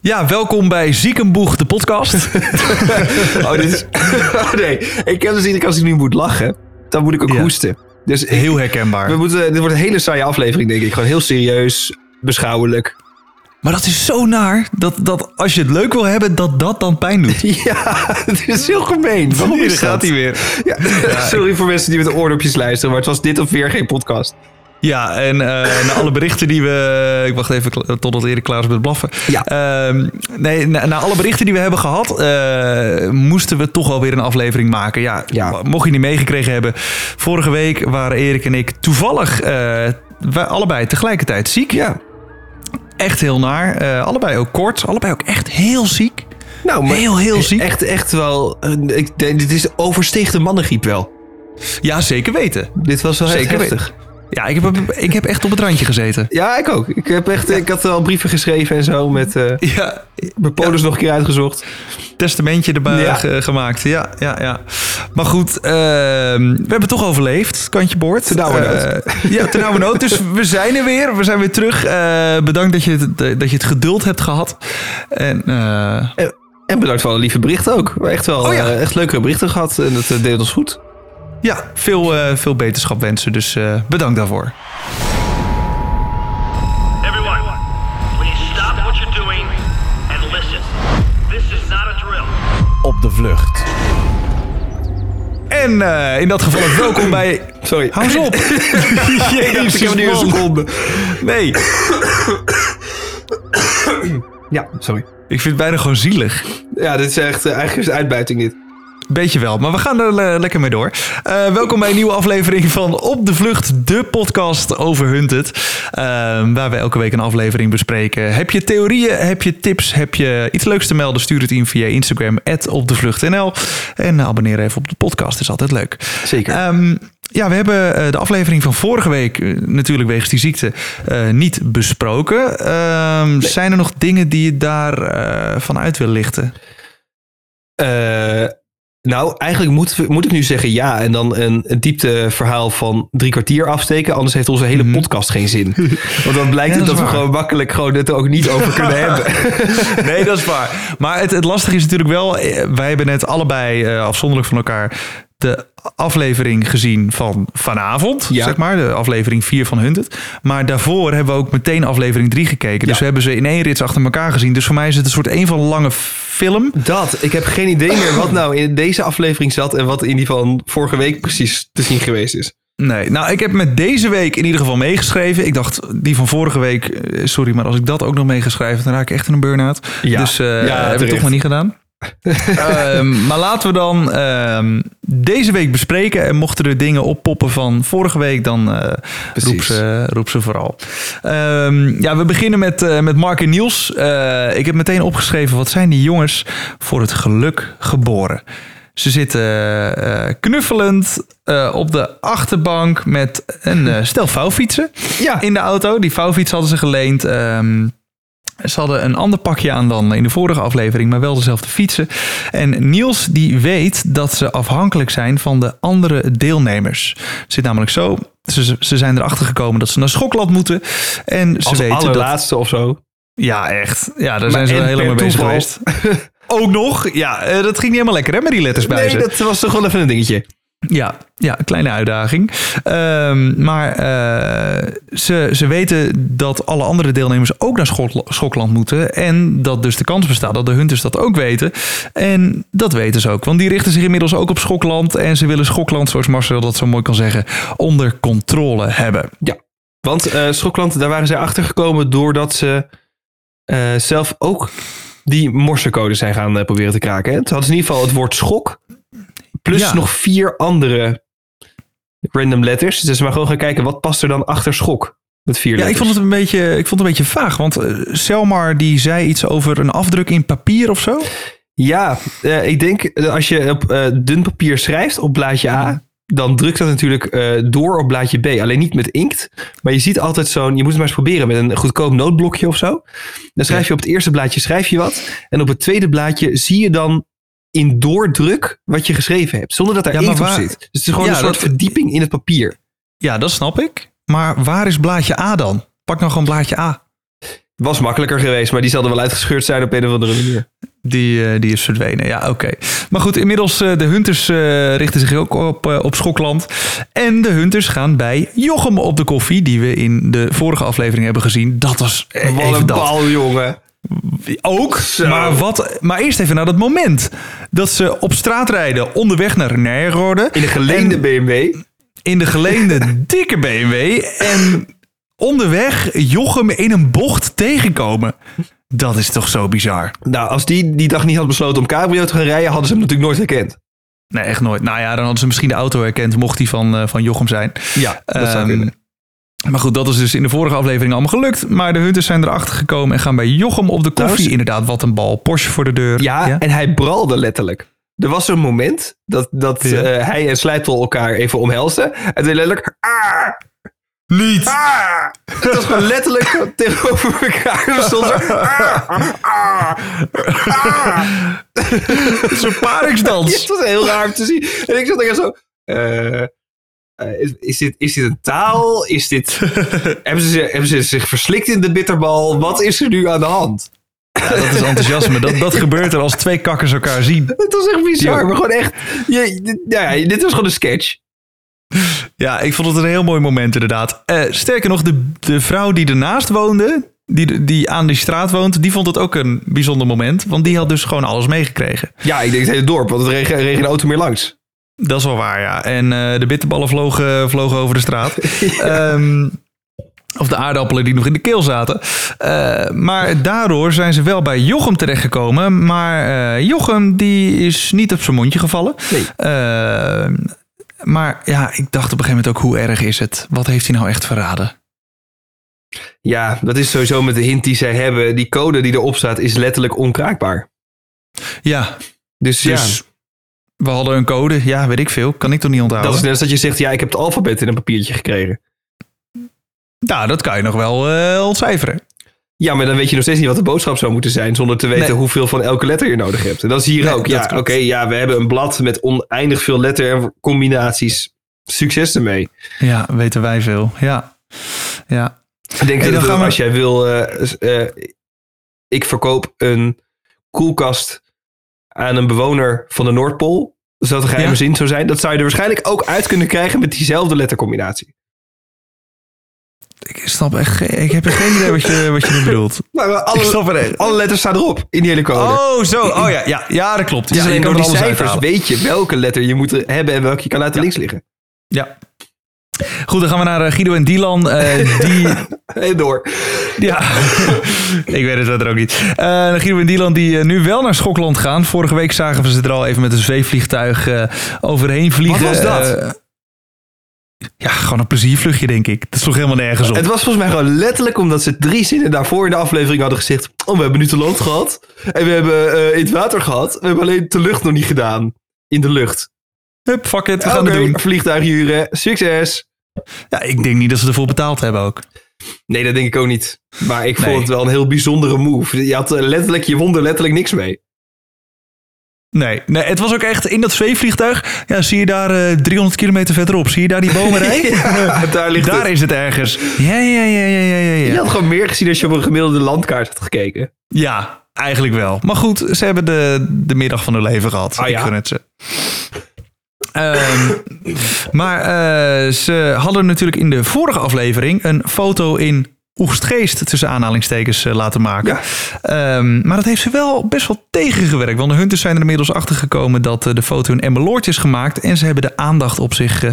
Ja, welkom bij Ziekenboeg, de podcast. oh, dit is... oh nee, ik heb dus iedere keer als ik nu moet lachen, dan moet ik ook Ja. hoesten. Dus ik- Heel herkenbaar. we moeten, dit wordt een hele saaie aflevering, denk ik. Gewoon heel serieus, beschouwelijk. Maar dat is zo naar dat, dat als je het leuk wil hebben, dat dat dan pijn doet. Ja, het is heel gemeen. Waarom is gaat dat? hij weer. Ja, sorry voor mensen die met de oordopjes luisteren, maar het was dit of weer geen podcast. Ja, en eh, na alle berichten die we... Ik wacht even totdat Erik klaar is met blaffen. Ja. Ehm, nee, na, na alle berichten die we hebben gehad... eh, moesten we toch wel weer een aflevering maken. Ja, Ja. mocht je niet meegekregen hebben... Vorige week waren Erik en ik toevallig... eh, wij allebei tegelijkertijd ziek. Ja. Echt heel naar. Allebei ook kort. Allebei ook echt heel ziek. Nou, maar Heel, heel ziek. Echt, echt wel. ik denk, dit is oversteeg de mannengriep wel. Ja, zeker weten. Dit was wel Zeker heftig. Ja, ik heb, ik heb echt op het randje gezeten. Ja, ik ook. Ik, heb echt, ik had al brieven geschreven en zo met eh Ja, mijn polis nog een keer uitgezocht. testamentje erbij Ja. gemaakt. Ja, ja, ja. Maar goed, ehm, we hebben toch overleefd, kantje boord. Ten. Eh, ja, ten nauwe nood. Dus we zijn er weer. We zijn weer terug. Eh, bedankt dat je, het, dat je het geduld hebt gehad. En En, bedankt voor alle lieve berichten ook. We hebben echt wel Oh echt leukere berichten gehad en dat deed ons goed. Ja, veel, eh, veel beterschap wensen. Dus eh, bedankt daarvoor. Everyone, please stop what you're doing and listen. This is not a drill. Op de vlucht. En eh, in dat geval ook welkom bij... Sorry. Hou eens op. ik dacht, ik heb nu een seconde. Nee, Ja, sorry. ik vind het bijna gewoon zielig. Ja, dit is echt, eigenlijk is het uitbuiting dit. Beetje wel, maar we gaan er lekker mee door. Eh, welkom bij een nieuwe aflevering van Op de Vlucht, de podcast over Hunted. Eh, waar we elke week een aflevering bespreken. Heb je theorieën, heb je tips, heb je iets leuks te melden? Stuur het in via Instagram, opdevlucht.nl. En abonneer even op de podcast, is altijd leuk. Zeker. Ehm, ja, we hebben eh, de aflevering van vorige week, eh, natuurlijk wegens die ziekte, niet besproken. Ehm, Zijn er nog dingen die je daar eh, van uit wil lichten? Nou, eigenlijk moet, moet ik nu zeggen ja en dan een, een diepteverhaal van drie kwartier afsteken. Anders heeft onze hele podcast geen zin. Want dan blijkt Mhm. Ja, dat het dat, is we gewoon makkelijk gewoon het er ook niet over kunnen hebben. Nee, dat is waar. Maar het, het lastige is natuurlijk wel, eh, wij hebben net allebei eh, afzonderlijk van elkaar de aflevering gezien van vanavond, Ja. zeg maar, de aflevering 4 van Hunted. Maar daarvoor hebben we ook meteen aflevering 3 gekeken. Dus we hebben ze in één rits achter elkaar gezien. Dus voor mij is het een soort een van lange film. Dat, ik heb geen idee meer wat nou in deze aflevering zat en wat in die van vorige week precies te zien geweest is. Nee, nou, ik heb met deze week in ieder geval meegeschreven. Ik dacht, die van vorige week, eh, sorry, maar als ik dat ook nog meegeschreven, dan raak ik echt in een burn-out. Ja. Dus Ja, heb ik toch maar niet gedaan. Ehm, maar laten we dan ehm, deze week bespreken. En mochten er dingen oppoppen van vorige week, dan Precies. roep, ze, roep ze vooral. Ehm, ja, we beginnen met, eh, met Mark en Niels. Eh, ik heb meteen opgeschreven, wat zijn die jongens voor het geluk geboren? Ze zitten knuffelend op de achterbank met een stel vouwfietsen Ja, in de auto. Die vouwfiets hadden ze geleend. Ehm, ze hadden een ander pakje aan dan in de vorige aflevering, maar wel dezelfde fietsen. En Niels die weet dat ze afhankelijk zijn van de andere deelnemers. Het zit namelijk zo, ze, ze zijn erachter gekomen dat ze naar Schokland moeten. En ze als weten dat... allerlaatste of zo. Ja, echt. Ja, daar Maar zijn ze wel heel lang mee bezig geweest. Ook nog. Ja, eh, dat ging niet helemaal lekker hè, met die letters bij Nee, ze. dat was toch wel even een dingetje. Ja, ja, kleine uitdaging. Ehm, maar eh, ze, ze weten dat alle andere deelnemers ook naar Schokland moeten. En dat dus de kans bestaat dat de Hunters dat ook weten. En dat weten ze ook. Want die richten zich inmiddels ook op Schokland. En ze willen Schokland, zoals Marcel dat zo mooi kan zeggen, onder controle hebben. Ja, want eh Schokland, daar waren zij achter gekomen doordat ze eh, zelf ook die morsecode zijn gaan proberen te kraken. Hadden ze in ieder geval het woord schok. Plus Ja. nog vier andere random letters. Dus we maar gewoon gaan kijken, wat past er dan achter schok? Met vier Ja, ik vond het een beetje, ik vond het een beetje vaag. Want eh, Selmar die zei iets over een afdruk in papier of zo. Ja, eh, ik denk eh, als je op dun papier schrijft op blaadje A, dan drukt dat natuurlijk door op blaadje B. Alleen niet met inkt. Maar je ziet altijd zo'n, je moet het maar eens proberen met een goedkoop nootblokje of zo. Dan schrijf je op het eerste blaadje schrijf je wat. En op het tweede blaadje zie je dan in doordruk wat je geschreven hebt. Zonder dat er Ja, inkt op zit. Dus het is gewoon Ja, een soort dat- verdieping in het papier. Ja, dat snap ik. Maar waar is blaadje A dan? Pak nou gewoon blaadje A. Was makkelijker geweest, maar die zal er wel uitgescheurd zijn op een of andere manier. Die, eh, die is verdwenen, ja, oké. Maar goed, inmiddels uh, de Hunters uh, richten zich ook op, op Schokland. En de Hunters gaan bij Jochem op de koffie, die we in de vorige aflevering hebben gezien. Dat was Wat even een dat. bal, jongen. Ook, Zo. maar, wat, maar eerst even naar dat moment dat ze op straat rijden onderweg naar Nijrode. In een geleende En BMW. in de geleende dikke BMW. En onderweg Jochem in een bocht tegenkomen. Dat is toch zo bizar. Nou, als die die dag niet had besloten om cabrio te gaan rijden, hadden ze hem natuurlijk nooit herkend. Nee, echt nooit. Nou ja, dan hadden ze misschien de auto herkend, mocht die van, eh, van Jochem zijn. Ja, dat zou Ehm, kunnen. Maar goed, dat is dus in de vorige aflevering allemaal gelukt. Maar de Hunters zijn erachter gekomen en gaan bij Jochem op de koffie. Inderdaad, wat een bal. Porsche voor de deur. Ja, en hij bralde letterlijk. Er was een moment dat, dat Ja. eh, hij en Slijptol elkaar even omhelsten. En toen letterlijk... "Ah, Niet! ah." Het was gewoon letterlijk tegenover elkaar. Er stond zo... "Ah, ah, ah." Zo'n paringsdans. Het was heel raar om te zien. En ik zat er zo... eh, eh, is, is, dit, is dit een taal? Is dit, hebben, ze, hebben ze zich verslikt in de bitterbal? Wat is er nu aan de hand? Ja, dat is enthousiasme. Dat, dat gebeurt er als twee kakkers elkaar zien. Het was echt bizar, Ja. maar gewoon echt... Je, dit, ja, dit was gewoon een sketch. Ja, ik vond het een heel mooi moment inderdaad. Eh, sterker nog, de, de vrouw die ernaast woonde, die, die aan die straat woont, die vond het ook een bijzonder moment. Want die had dus gewoon alles meegekregen. Ja, ik denk het hele dorp, want het regen, regen een auto meer langs. Dat is wel waar, ja. En eh, de bitterballen vlogen, vlogen over de straat. Ehm, of de aardappelen die nog in de keel zaten. Eh, maar daardoor zijn ze wel bij Jochem terechtgekomen. Maar eh, Jochem die is niet op zijn mondje gevallen. Nee. Eh, maar ja, ik dacht op een gegeven moment ook, hoe erg is het? Wat heeft hij nou echt verraden? Ja, dat is sowieso met de hint die zij hebben. Die code die erop staat is letterlijk onkraakbaar. Ja, Dus, dus ja, we hadden een code. Ja, weet ik veel. Kan ik toch niet onthouden? dat is net als dat je zegt, ja, ik heb het alfabet in een papiertje gekregen. Nou, dat kan je nog wel eh, ontcijferen. Ja, maar dan weet je nog steeds niet wat de boodschap zou moeten zijn... zonder te weten Nee. hoeveel van elke letter je nodig hebt. En dat is hier Nee, ook. Ja, oké, ja, we hebben een blad met oneindig veel letter- en combinaties. Succes ermee. Ja, weten wij veel. Ja, ja. Ik denk Hey, dat we- als jij wil... eh, eh, ik verkoop een koelkast aan een bewoner van de Noordpool. Dus dat de geheime Ja. zin zou zijn. Dat zou je er waarschijnlijk ook uit kunnen krijgen met diezelfde lettercombinatie. Ik snap echt geen, ik heb geen idee wat je, wat je nu bedoelt. Maar Ik alle, alle letters staan erop in die hele code. Oh, zo. Oh ja, ja, ja dat klopt. Is Ja, je door die er cijfers uithalen. weet je welke letter je moet hebben en welke je kan laten links liggen. Ja. Goed, dan gaan we naar eh, Guido en Dylan. eh, die, En door. ja, ik weet het verder ook niet. Eh, Guido en Dylan die nu wel naar Schokland gaan. Vorige week zagen we ze er al even met een zweefvliegtuig overheen vliegen. Wat was dat? Ja, gewoon een pleziervluchtje, denk ik. Dat sloeg helemaal nergens op. Het was volgens mij gewoon letterlijk omdat ze drie zinnen daarvoor in de aflevering hadden gezegd. Oh, we hebben nu te land gehad. En we hebben in het water gehad. We hebben alleen de lucht nog niet gedaan. In de lucht. Hup, fuck it, we gaan het doen. vliegtuig huren. Succes. Ja, ik denk niet dat ze ervoor betaald hebben ook. Nee, dat denk ik ook niet. Maar ik vond Nee. het wel een heel bijzondere move. Je, had eh, letterlijk, je won er letterlijk niks mee. Nee, nee, het was ook echt in dat zweefvliegtuig. Ja, zie je daar eh 300 kilometer verderop? Zie je daar die bomenrij? Ja, daar ligt daar het. is het ergens. Ja, ja, ja, ja, ja, ja. Je had gewoon meer gezien als je op een gemiddelde landkaart had gekeken. ja eigenlijk wel. Maar goed, ze hebben de, de middag van hun leven gehad. Ah, ik ja? gun het ze. Ehm, maar eh, ze hadden natuurlijk in de vorige aflevering een foto in Oegstgeest tussen aanhalingstekens eh, laten maken. Ja. Ehm, maar dat heeft ze wel best wel tegengewerkt. Want de Hunters zijn er inmiddels achter gekomen dat eh, de foto in Emmeloord is gemaakt. En ze hebben de aandacht op zich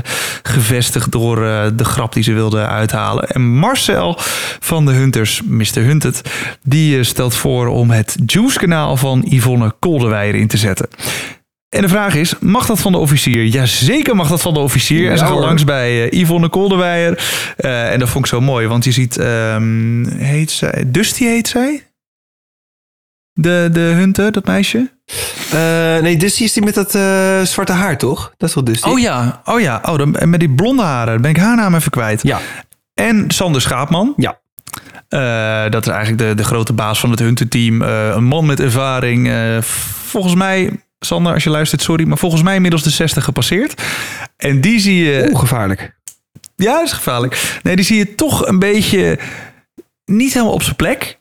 gevestigd door de grap die ze wilden uithalen. En Marcel van de Hunters, Mr. Hunted, die stelt voor om het Juice-kanaal van Yvonne Kolderweijer in te zetten. En de vraag is, mag dat van de officier? Jazeker mag dat van de officier. en ze gaan hoor. langs bij eh, Yvonne Kolderweijer. Eh, en dat vond ik zo mooi, want je ziet, ehm, heet zij, Dusty heet zij? De, de hunter, dat meisje? Eh, nee, Dusty is die met dat zwarte haar, toch? Dat is wel Dusty. Oh ja, oh ja, oh, dan, met die blonde haren, dan ben ik haar naam even kwijt. Ja. En Sander Schaapman. Ja. Dat is eigenlijk de, de grote baas van het hunterteam. Een man met ervaring. Volgens mij, Sander, als je luistert, sorry, maar volgens mij inmiddels de 60 gepasseerd. En die zie je... Gevaarlijk. Ja, dat is gevaarlijk. Nee, die zie je toch een beetje niet helemaal op zijn plek.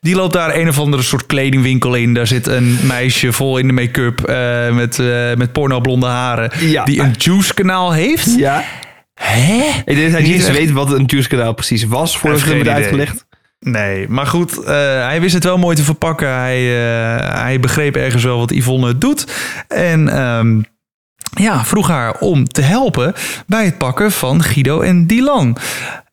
Die loopt daar een of andere soort kledingwinkel in. Daar zit een meisje vol in de make-up eh, met, eh met pornoblonde haren. Ja. Die een juice-kanaal heeft. Ja. Hè? Ik denk dat hij niet eens echt- weet wat een juice-kanaal precies was voordat Hij het werd uitgelegd. Nee, maar goed, eh, hij wist het wel mooi te verpakken. Hij, eh, hij begreep ergens wel wat Yvonne doet. En ehm, ja, vroeg haar om te helpen bij het pakken van Guido en Dylan.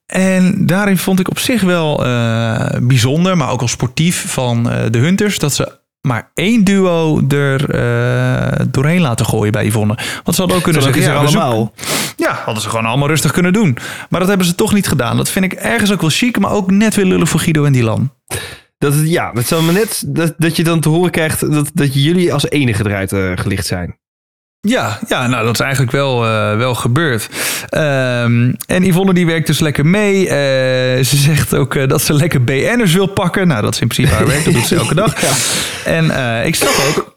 En daarin vond ik op zich wel eh, bijzonder, maar ook wel sportief van de Hunters... dat ze maar één duo er eh, doorheen laten gooien bij Yvonne. Want ze hadden ook kunnen zeggen... ja, allemaal. ja, hadden ze gewoon allemaal rustig kunnen doen. Maar dat hebben ze toch niet gedaan. Dat vind ik ergens ook wel chic, maar ook net weer lullig voor Guido en Dylan. Dat het, ja, het zou maar net dat, dat je dan te horen krijgt dat, dat jullie als enige eruit eh, gelicht zijn. Ja, ja, nou dat is eigenlijk wel, eh, wel gebeurd. Ehm, en Yvonne die werkt dus lekker mee. Eh, ze zegt ook eh, dat ze lekker BN'ers wil pakken. Nou, dat is in principe haar werk. Dat doet ze elke dag. En eh, ik zag ook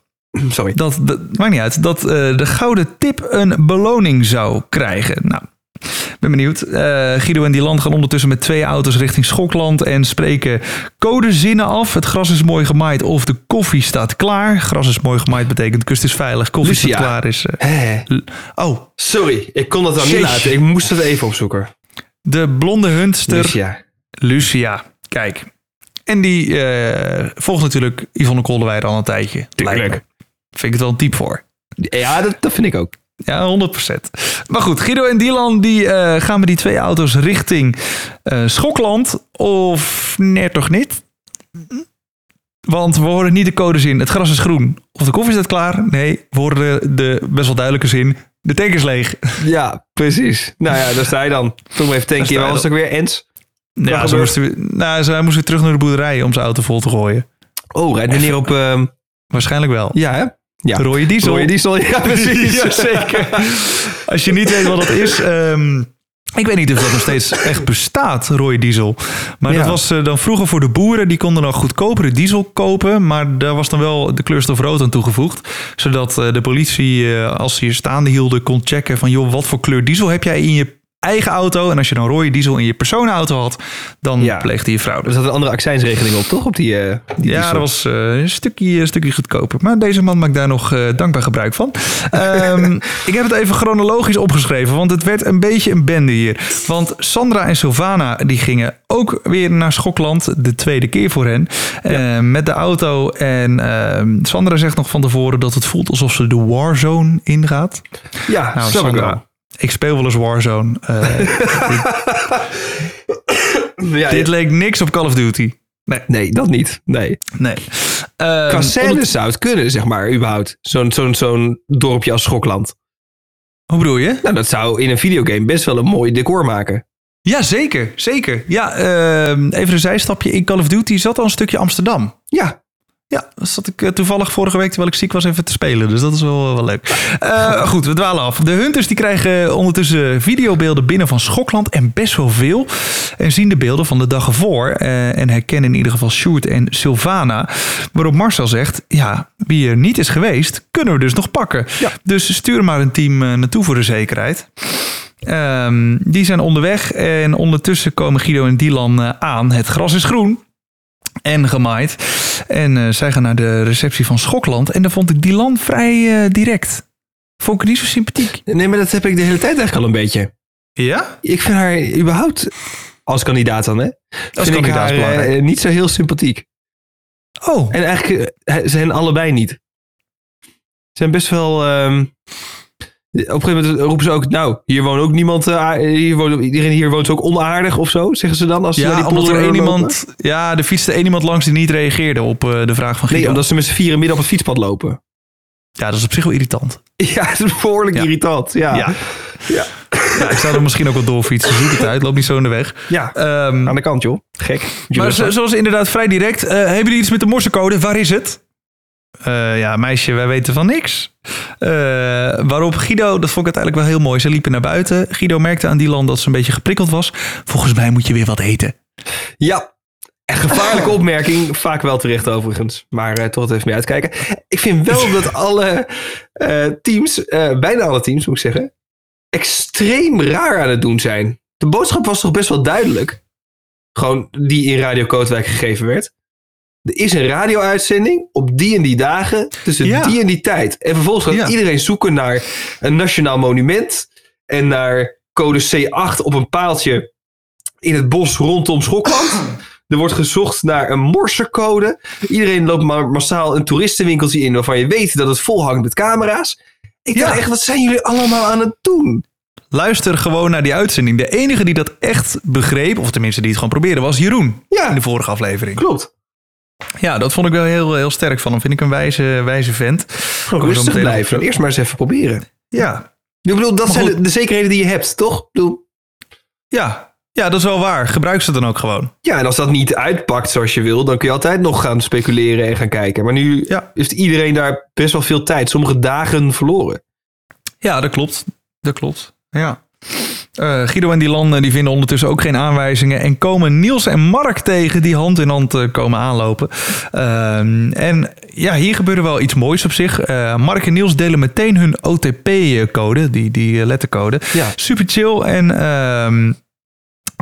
Sorry. dat, de, maakt niet uit, dat de gouden tip een beloning zou krijgen. Nou, ben benieuwd. Eh, Guido en Dylan gaan ondertussen met twee auto's richting Schokland en spreken codezinnen af. Het gras is mooi gemaaid of de koffie staat klaar. Gras is mooi gemaaid betekent kust is veilig, koffie Lucia. staat klaar is... eh, oh, sorry, ik kon dat dan niet laten. Ik moest het even opzoeken. de blonde hunster Dus ja. Lucia. Kijk. En die eh, volgt natuurlijk Yvonne Kolderweijer al een tijdje. Tuurlijk. Vind ik het wel een type voor. Ja, dat, dat vind ik ook. Ja, 100%. Maar goed, Guido en Dylan die, eh, gaan met die twee auto's richting eh, Schokland. Of net toch niet? Want we horen niet de codezin. Het gras is groen. Of de koffie staat klaar. Nee, we horen de best wel duidelijke zin. De tank is leeg. Ja, precies. Nou ja, daar sta je dan. Toen even tanken. je was het ook weer Ens. Ja, ze moesten, nou, ze moest weer terug naar de boerderij om zijn auto vol te gooien. Oh, rijdt meneer op... ehm, Waarschijnlijk wel. ja, hè? Ja. Rode diesel. Rode diesel, ja precies. Ja, zeker. Als je niet weet wat dat is. ehm, ik weet niet of dat nog steeds echt bestaat, rode diesel. Maar dat was eh, dan vroeger voor de boeren. Die konden dan goedkopere diesel kopen. Maar daar was dan wel de kleurstof rood aan toegevoegd. Zodat eh, de politie, eh, als ze je staande hielden, kon checken van... joh, wat voor kleur diesel heb jij in je eigen auto? En als je dan rode diesel in je personenauto had, dan Ja. pleegde je fraude. Er zat een andere accijnsregeling op, toch? Op die, eh die Ja, dat was eh, een, stukje, een stukje goedkoper. Maar deze man maakt daar nog eh, dankbaar gebruik van. Ehm, ik heb het even chronologisch opgeschreven, want het werd een beetje een bende hier. Want Sandra en Sylvana die gingen ook weer naar Schokland, de tweede keer voor hen, met de auto. En ehm, Sandra zegt nog van tevoren dat het voelt alsof ze de Warzone ingaat. Ja, Nou. Sandra, ik speel wel eens Warzone. Eh, Ja, dit ja. leek niks op Call of Duty. Nee, Nee, dat niet. Nee. nee. Scènes zou het kunnen, zeg maar, überhaupt. Zo'n zo'n zo'n dorpje als Schokland. hoe bedoel je? Nou, dat zou in een videogame best wel een mooi decor maken. Ja, zeker. Zeker. Ja, ehm, even een zijstapje. In Call of Duty zat al een stukje Amsterdam. Ja, Ja, dat zat ik eh, toevallig vorige week terwijl ik ziek was even te spelen. Dus dat is wel, wel leuk. Eh, goed, we dwalen af. De Hunters die krijgen ondertussen videobeelden binnen van Schokland. En best wel veel. En zien de beelden van de dag ervoor. eh, en herkennen in ieder geval Sjoerd en Sylvana. Waarop Marcel zegt, ja, wie er niet is geweest, kunnen we dus nog pakken. Ja. Dus stuur maar een team naartoe voor de zekerheid. Ehm, die zijn onderweg en ondertussen komen Guido en Dylan aan. Het gras is groen en gemaaid. En eh, zij gaan naar de receptie van Schokland. En daar vond ik Dylan vrij eh, direct. Vond ik niet zo sympathiek. nee, maar dat heb ik de hele tijd eigenlijk al een beetje. Ja? Ik vind haar überhaupt, als kandidaat dan, hè? vind ik kandidaat haar belangrijk. eh, niet zo heel sympathiek. Oh, En eigenlijk zijn allebei niet. Ze zijn best wel... ehm, op een gegeven moment roepen ze ook... Nou, hier woont ook niemand... eh, hier woont, iedereen hier woont ook onaardig of zo, zeggen ze dan. Als ja, die omdat er één iemand... Ja, er fietste één iemand langs die niet reageerde op eh, de vraag van Guido. Nee, omdat ze met z'n vieren midden op het fietspad lopen. Ja, dat is op zich wel irritant. Ja, het is behoorlijk Ja. irritant. Ja. Ja. Ja. Ja, ik zou er misschien ook wel doorfietsen. Zoek het uit, loop niet zo in de weg. Ja, Ehm, aan de kant joh. Gek. Maar zo- zoals inderdaad vrij direct. eh, hebben jullie iets met de morsecode? Waar is het? Eh, ja, meisje, wij weten van niks. Eh, waarop Guido, dat vond ik uiteindelijk wel heel mooi. Ze liepen naar buiten. Guido merkte aan Dylan dat ze een beetje geprikkeld was. Volgens mij moet je weer wat eten. Ja, een gevaarlijke opmerking. Vaak wel terecht overigens. Maar eh, toch even mee uitkijken. Ik vind wel dat alle teams, bijna alle teams moet ik zeggen, extreem raar aan het doen zijn. De boodschap was toch best wel duidelijk. Gewoon die in Radio Kootwijk gegeven werd. Er is een radio-uitzending op die en die dagen tussen Ja. die en die tijd. En vervolgens gaat Ja. iedereen zoeken naar een nationaal monument en naar code C8 op een paaltje in het bos rondom Schokland. Er wordt gezocht naar een morsercode. Iedereen loopt maar massaal een toeristenwinkeltje in waarvan je weet dat het vol hangt met camera's. Ik Ja. dacht echt, wat zijn jullie allemaal aan het doen? Luister gewoon naar die uitzending. De enige die dat echt begreep, of tenminste die het gewoon probeerde, was Jeroen. Ja. In de vorige aflevering. Klopt. Ja, dat vond ik wel heel, heel sterk van hem. Vind ik een wijze, wijze vent. Gewoon rustig op blijven. Eerst maar eens even proberen. Ja, Ik bedoel, dat Maar zijn de, de zekerheden die je hebt, toch? Ik bedoel, ja. ja, dat is wel waar. Gebruik ze dan ook gewoon. ja, en als dat niet uitpakt zoals je wil, dan kun je altijd nog gaan speculeren en gaan kijken. Maar nu Ja. heeft iedereen daar best wel veel tijd, sommige dagen verloren. Ja, dat klopt. Dat klopt. Ja. Eh, Guido en Dylan eh, die vinden ondertussen ook geen aanwijzingen en komen Niels en Mark tegen die hand in hand eh, komen aanlopen. Ehm, en ja, hier gebeurde wel iets moois op zich. Mark en Niels delen meteen hun OTP-code, die, die lettercode. Ja. Super chill en ehm,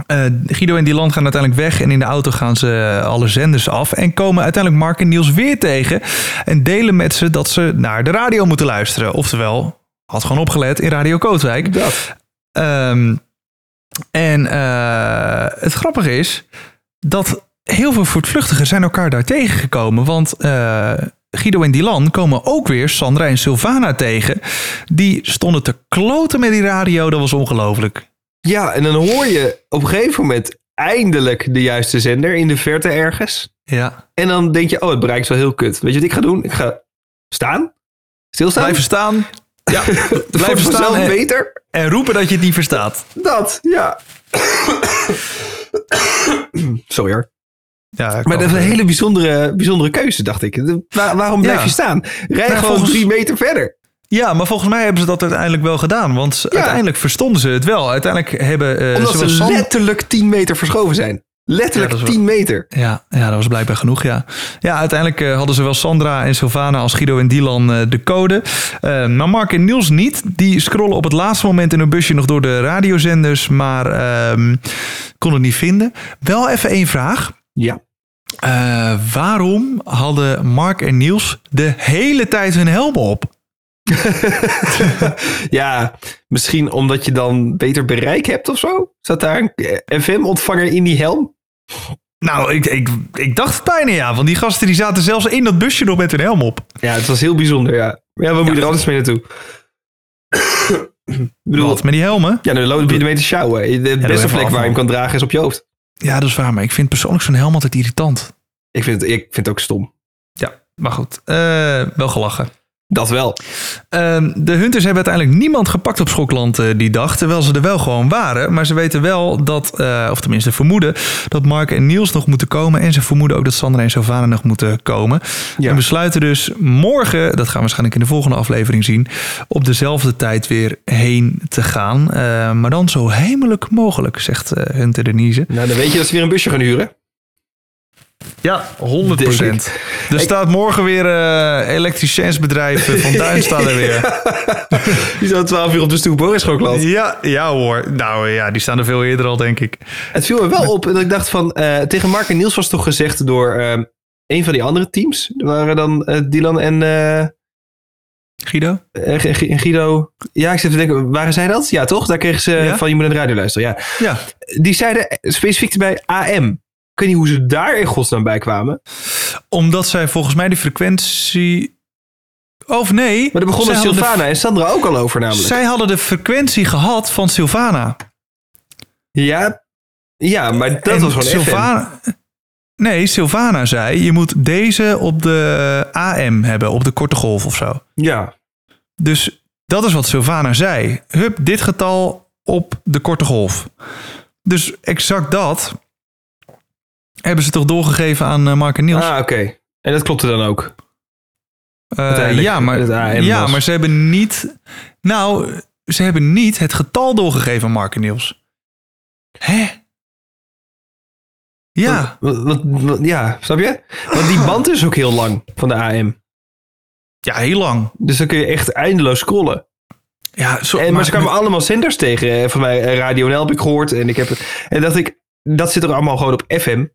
eh, Guido en Dylan gaan uiteindelijk weg en in de auto gaan ze alle zenders af en komen uiteindelijk Mark en Niels weer tegen en delen met ze dat ze naar de radio moeten luisteren. Oftewel, had gewoon opgelet in Radio Kootwijk. Dat. Ehm, en eh, het grappige is dat heel veel voortvluchtigen zijn elkaar daar tegengekomen. Want eh, Guido en Dylan komen ook weer Sandra en Sylvana tegen. Die stonden te kloten met die radio. Dat was ongelooflijk. Ja, en dan hoor je op een gegeven moment eindelijk de juiste zender in de verte ergens. Ja. En dan denk je, oh, het bereikt wel heel kut. Weet je wat ik ga doen? Ik ga staan, stilstaan. Blijven staan. Ja, Blijf staan en, beter. en roepen dat je het niet verstaat. Dat, ja. Sorry hoor. Ja, Maar dat is een hele bijzondere, bijzondere keuze, dacht ik. Waar- waarom blijf Ja. je staan? Rij Nou, gewoon volgens- drie meter verder. Ja, maar volgens mij hebben ze dat uiteindelijk wel gedaan. Want uiteindelijk verstonden ze het wel. Uiteindelijk hebben eh Omdat ze letterlijk 10 meter verschoven zijn. Letterlijk Ja, dat is 10 meter. Ja, ja, dat was blijkbaar genoeg, ja. Ja, uiteindelijk eh, hadden zowel Sandra en Sylvana als Guido en Dylan eh, de code. Eh, maar Mark en Niels niet. Die scrollen op het laatste moment in hun busje nog door de radiozenders, maar ehm kon het niet vinden. Wel even één vraag. Ja. Waarom hadden Mark en Niels de hele tijd hun helm op? ja, misschien omdat je dan beter bereik hebt of zo? Zat daar een FM-ontvanger in die helm? Nou, ik, ik, ik dacht het bijna ja. Want die gasten die zaten zelfs in dat busje nog met hun helm op. Ja, het was heel bijzonder, ja. Ja, we moeten er anders mee naartoe. bedoel, Wat, met die helmen? ja, dan loop je ermee te sjouwen. De beste even plek waar je hem kan dragen is op je hoofd. Ja, dat is waar. Maar ik vind persoonlijk zo'n helm altijd irritant. Ik vind het, ik vind het ook stom. Ja, maar goed. Eh, wel gelachen. Dat wel. Ehm, de Hunters hebben uiteindelijk niemand gepakt op Schokland eh, die dag. Terwijl ze er wel gewoon waren. Maar ze weten wel dat, eh, of tenminste vermoeden, dat Mark en Niels nog moeten komen. En ze vermoeden ook dat Sandra en Sylvana nog moeten komen. Ja. En besluiten dus morgen, dat gaan we waarschijnlijk in de volgende aflevering zien, op dezelfde tijd weer heen te gaan. Eh, maar dan zo heimelijk mogelijk, zegt eh, Hunter Denise. Nou, dan weet je dat ze weer een busje gaan huren. Ja, 100 Denk Er staat morgen weer eh elektriciënsbedrijf van Duin staat er weer. Die staat 12 uur op de stoep hoor, in Schokland. Ja, ja hoor. Nou ja, die staan er veel eerder al, denk ik. Het viel me wel op dat ik dacht van... eh, tegen Mark en Niels was toch gezegd door eh, een van die andere teams. Waren dan Dylan en Guido? Guido. Ja, ik zit te denken, waren zij dat? Ja, toch? Daar kregen ze Ja? van je moet naar de radio luisteren. Ja. Ja. Die zeiden specifiek bij AM. Ik weet niet hoe ze daar in godsnaam bij kwamen. Omdat zij volgens mij de frequentie... Of nee. Maar begonnen zij hadden Sylvana en Sandra ook al over namelijk. Zij hadden de frequentie gehad van Sylvana. Ja, ja, maar dat En was gewoon FM. Sylvana... Nee, Sylvana zei, je moet deze op de AM hebben, op de korte golf of zo. Ja, Dus dat is wat Sylvana zei. Hup, dit getal op de korte golf. Dus exact dat hebben ze toch doorgegeven aan eh, Mark en Niels. ah, oké. En dat klopte dan ook. Eh, ja, maar, ja maar ze hebben niet... Nou, ze hebben niet het getal doorgegeven aan Mark en Niels. Hè? Ja, Wat, wat- wat- ja, snap je? Want die band is ook heel lang van de AM. ja, heel lang. Dus dan kun je echt eindeloos scrollen. Ja, zo, En, maar ze kwamen allemaal zenders tegen. eh, Van mij Radio NL heb ik gehoord. En ik heb. En dacht ik, dat zit er allemaal gewoon op FM.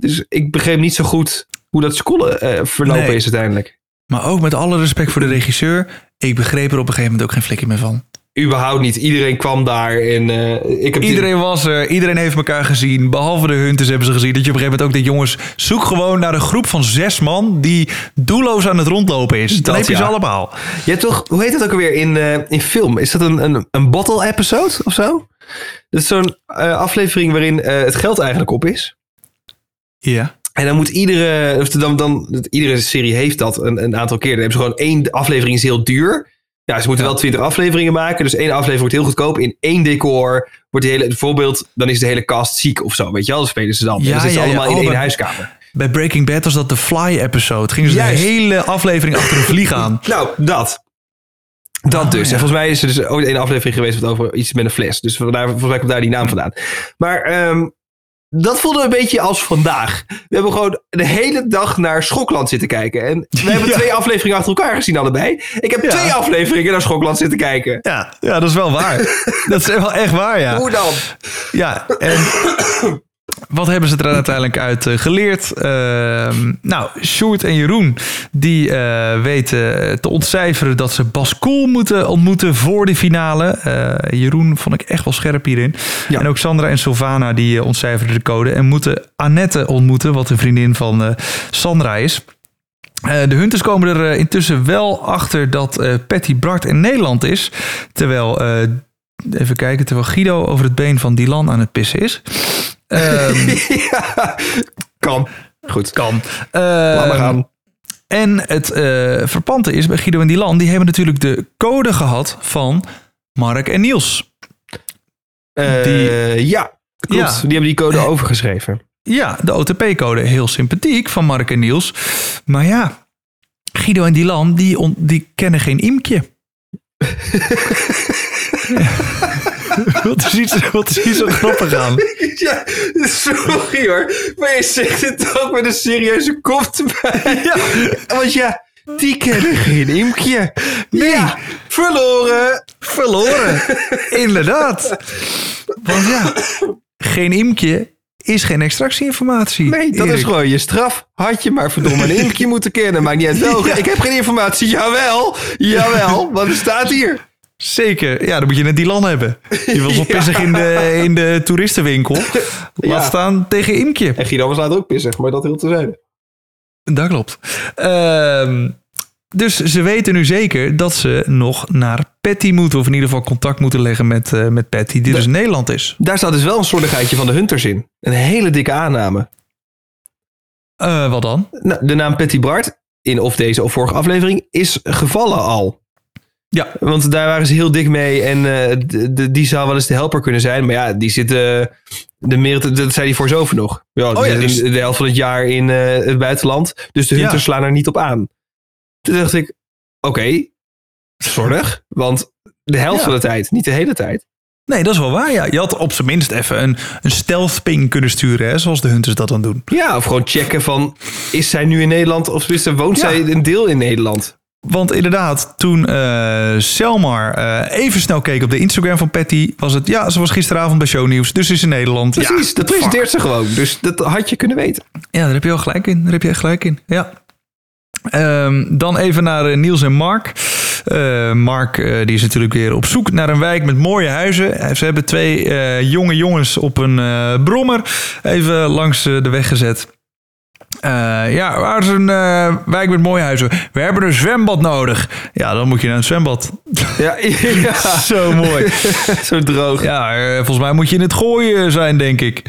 Dus ik begreep niet zo goed hoe dat scrollen eh, verlopen Nee. is uiteindelijk. Maar ook met alle respect voor de regisseur. Ik begreep er op een gegeven moment ook geen flikje meer van. Überhaupt niet. Iedereen kwam daar en eh, ik heb die- Iedereen was er, iedereen heeft elkaar gezien. Behalve de Hunters hebben ze gezien. Dat je op een gegeven moment ook denkt, jongens, zoek gewoon naar een groep van zes man die doelloos aan het rondlopen is. Dan Dat, heb je ze allemaal. Je hebt toch, hoe heet dat ook alweer in, eh, in film? Is dat een, een, een bottle episode of zo? Dat is zo'n aflevering waarin het geld eigenlijk op is. Ja. En dan moet iedere, of dan, dan, iedere serie heeft dat een, een aantal keer. Dan hebben ze gewoon één aflevering is heel duur. Ja, ze moeten wel twintig afleveringen maken. Dus één aflevering wordt heel goedkoop. In één decor wordt die hele, bijvoorbeeld, dan is de hele cast ziek of zo. Weet je wel, dan spelen ze dan. Ja, dan zitten ze ja. allemaal Oh, in één bij- huiskamer. Bij Breaking Bad was dat de Fly-episode. Gingen ze de hele aflevering achter een vlieg aan. Nou, dat. Dat Oh, dus. En volgens mij is er dus ooit een aflevering geweest wat over iets met een fles. Dus vandaar, volgens mij komt daar die naam vandaan. Maar ehm, dat voelde een beetje als vandaag. We hebben gewoon de hele dag naar Schokland zitten kijken. En we hebben Ja. twee afleveringen achter elkaar gezien allebei. Ik heb Ja. twee afleveringen naar Schokland zitten kijken. Ja, ja, dat is wel waar. dat is wel echt waar, ja. Hoe dan? Ja, en wat hebben ze er uiteindelijk uit eh, geleerd? Ehm, nou, Sjoerd en Jeroen, die eh, weten te ontcijferen dat ze Bas Kool moeten ontmoeten voor de finale. Eh, Jeroen vond ik echt wel scherp hierin. Ja. En ook Sandra en Sylvana, die ontcijferden de code en moeten Annette ontmoeten, wat een vriendin van Sandra is. De Hunters komen er intussen wel achter dat eh, Patty Bart in Nederland is. Terwijl, even kijken, terwijl Guido over het been van Dylan aan het pissen is. Ehm, ja, kan. Goed. kan. Laat maar gaan. En het eh verpante is bij Guido en Dylan, die hebben natuurlijk de code gehad van Mark en Niels. Eh, Die- ja, klopt. Ja. Die hebben die code overgeschreven. Ja, de OTP-code, heel sympathiek van Mark en Niels. Maar ja, Guido en Dylan, die, on- die kennen geen imkje. Wat, is iets, wat is hier zo grappig aan? Ja, sorry hoor. Maar je zegt het ook met een serieuze kop erbij. Ja. Want ja, die kennen geen imkje. Ja, verloren. Verloren. Inderdaad. Want ja, geen imkje is geen extractieinformatie. Nee, dat is gewoon je straf. Had je maar verdomme een imkje moeten kennen. Maakt niet uit welke. Ja. Ik heb geen informatie. Jawel. Jawel. Het staat hier. Zeker. Ja, dan moet je een Dylan hebben. Je was Ja. pissig in de, in de toeristenwinkel. Laat Ja. staan tegen imkje. En Guido was later ook pissig. Maar dat heel te zijn. Dat klopt. Ehm, dus ze weten nu zeker dat ze nog naar Patty moeten. Of in ieder geval contact moeten leggen met, eh, met Patty, die dus in Nederland is. Daar staat dus wel een slordigheidje van de Hunters in. Een hele dikke aanname. Eh, wat dan? Nou, de naam Patty Bart, in of deze of vorige aflevering, is gevallen al. Ja. Want daar waren ze heel dik mee en eh, de, de- die zou wel eens de helper kunnen zijn. Maar ja, die zit, de meer, dat zei hij voor zover nog. Ja, die Oh ja, zit dus- de helft van het jaar in het buitenland. Dus de Ja. Hunters slaan er niet op aan. Toen dacht ik, oké, zorg. Want de helft Ja. van de tijd, niet de hele tijd. Nee, dat is wel waar. Ja. Je had op zijn minst even een, een stealth ping kunnen sturen, hè, zoals de Hunters dat dan doen. Ja, of gewoon checken van, is zij nu in Nederland of tenminste, woont Ja. zij een deel in Nederland? Want inderdaad, toen eh Selmar eh, even snel keek op de Instagram van Patty, was het ja, ze was gisteravond bij Shownieuws, dus is in Nederland. Precies, ja, dat presenteert ze gewoon. Dus dat had je kunnen weten. Ja, daar heb je wel gelijk in. Daar heb je echt gelijk in. Ja. Ehm, dan even naar eh, Niels en Mark. Eh, Mark eh, die is natuurlijk weer op zoek naar een wijk met mooie huizen. Eh, Ze hebben twee jonge jongens op een brommer even langs de weg gezet. Eh, ja, waar is een eh, wijk met mooie huizen? We hebben een zwembad nodig. Ja, dan moet je naar een zwembad. Ja, ja. Zo mooi. zo droog. Ja, eh, volgens mij moet je in het gooien zijn, denk ik.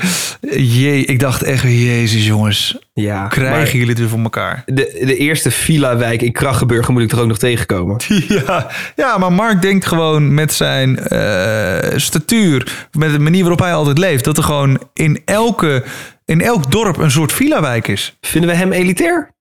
Jee, ik dacht echt, jezus jongens. Ja, Krijgen jullie het weer voor elkaar? de, de eerste villa-wijk in Krachtenburg moet ik toch ook nog tegenkomen? Ja, ja, maar Mark denkt gewoon met zijn statuur, met de manier waarop hij altijd leeft, dat er gewoon in, elke, in elk dorp een soort villa-wijk is. Vinden we hem elitair?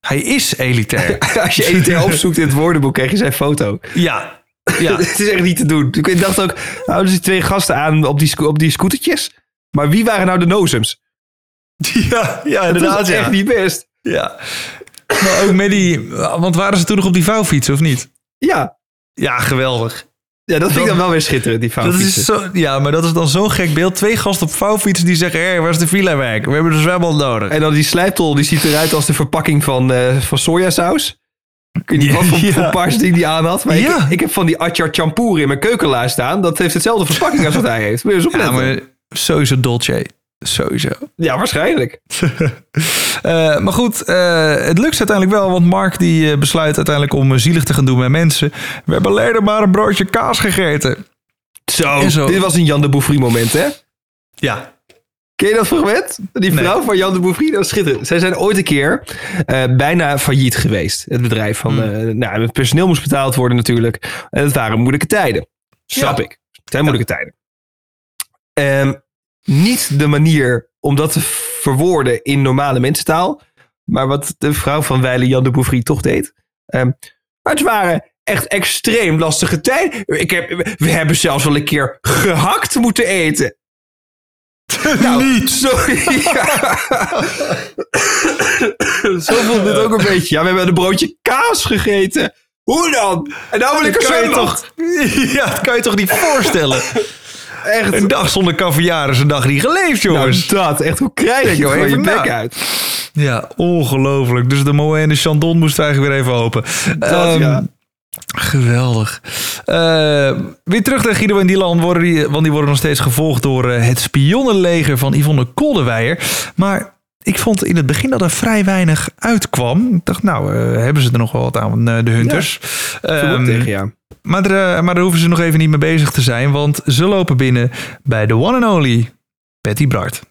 Hij is elitair. Als je elitair opzoekt in het woordenboek, krijg je zijn foto. ja, ja. Het is echt niet te doen. Ik dacht ook, houden ze twee gasten aan op die, op die scootertjes? Maar wie waren nou de nozems? ja, ja, Dat inderdaad. is Ja. echt niet best. ja. Maar ook met die, want waren ze toen nog op die vouwfiets of niet? Ja, Ja, geweldig. Ja, dat vind ik dan wel weer schitterend, die Dat vouwfietsen. is zo, ja, maar dat is dan zo'n gek beeld. Twee gasten op vouwfietsen die zeggen... Hé, waar is de villa-wijk? We hebben de zwembad nodig. En dan die slijptol, die ziet eruit als de verpakking van, eh, van sojasaus. Ik weet niet wat voor, Ja. paars ding die aan had. Maar Ja. ik, ik heb van die Atjar Champoer in mijn keukenlaar staan. Dat heeft hetzelfde verpakking als wat hij heeft. Moet je eens Ja, opletten. maar sowieso Dolce. Sowieso. Ja, waarschijnlijk. Eh, maar goed, eh, het lukt uiteindelijk wel. Want Mark die eh, besluit uiteindelijk om zielig te gaan doen met mensen. We hebben alleen maar een broodje kaas gegeten. Zo, dit was een Jan de Bouffry moment, hè? Ja. Ken je dat fragment? Die Nee. vrouw van Jan de Bouffry, dat is schitterend. Zij zijn ooit een keer bijna failliet geweest. Het bedrijf van... Hmm. nou, het personeel moest betaald worden natuurlijk. En het waren moeilijke tijden. Snap Ja. ik. Het zijn moeilijke tijden. Ehm, niet de manier om dat te verwoorden in normale mensentaal. Maar wat de vrouw van Weile Jan de Bouffry toch deed. Ehm, maar het waren echt extreem lastige tijden. Ik heb, we hebben zelfs wel een keer gehakt moeten eten. Nou, Niet. Sorry. Zo voelt het ook een beetje. Ja, we hebben een broodje kaas gegeten. Hoe dan? En nou wil ik er kan je zo toch, ja, dat kan je toch niet voorstellen? Echt. Een dag zonder caviar is een dag niet geleefd, Nou, jongens. dat. Echt, hoe krijg je er je bek uit? Ja, ongelooflijk. Dus de Moët en de Chandon moesten eigenlijk weer even open. Dat, Ehm, ja. Geweldig. Eh, weer terug naar Guido en Dylan, worden die, want die worden nog steeds gevolgd door eh, het spionnenleger van Yvonne Koldewijer. Maar ik vond in het begin dat er vrij weinig uitkwam. Ik dacht, nou, eh, hebben ze er nog wel wat aan, eh, de Hunters. Vermoed Ehm, tegen, ja. maar, er, eh, maar daar hoeven ze nog even niet mee bezig te zijn, want ze lopen binnen bij de one and only Patty Bart.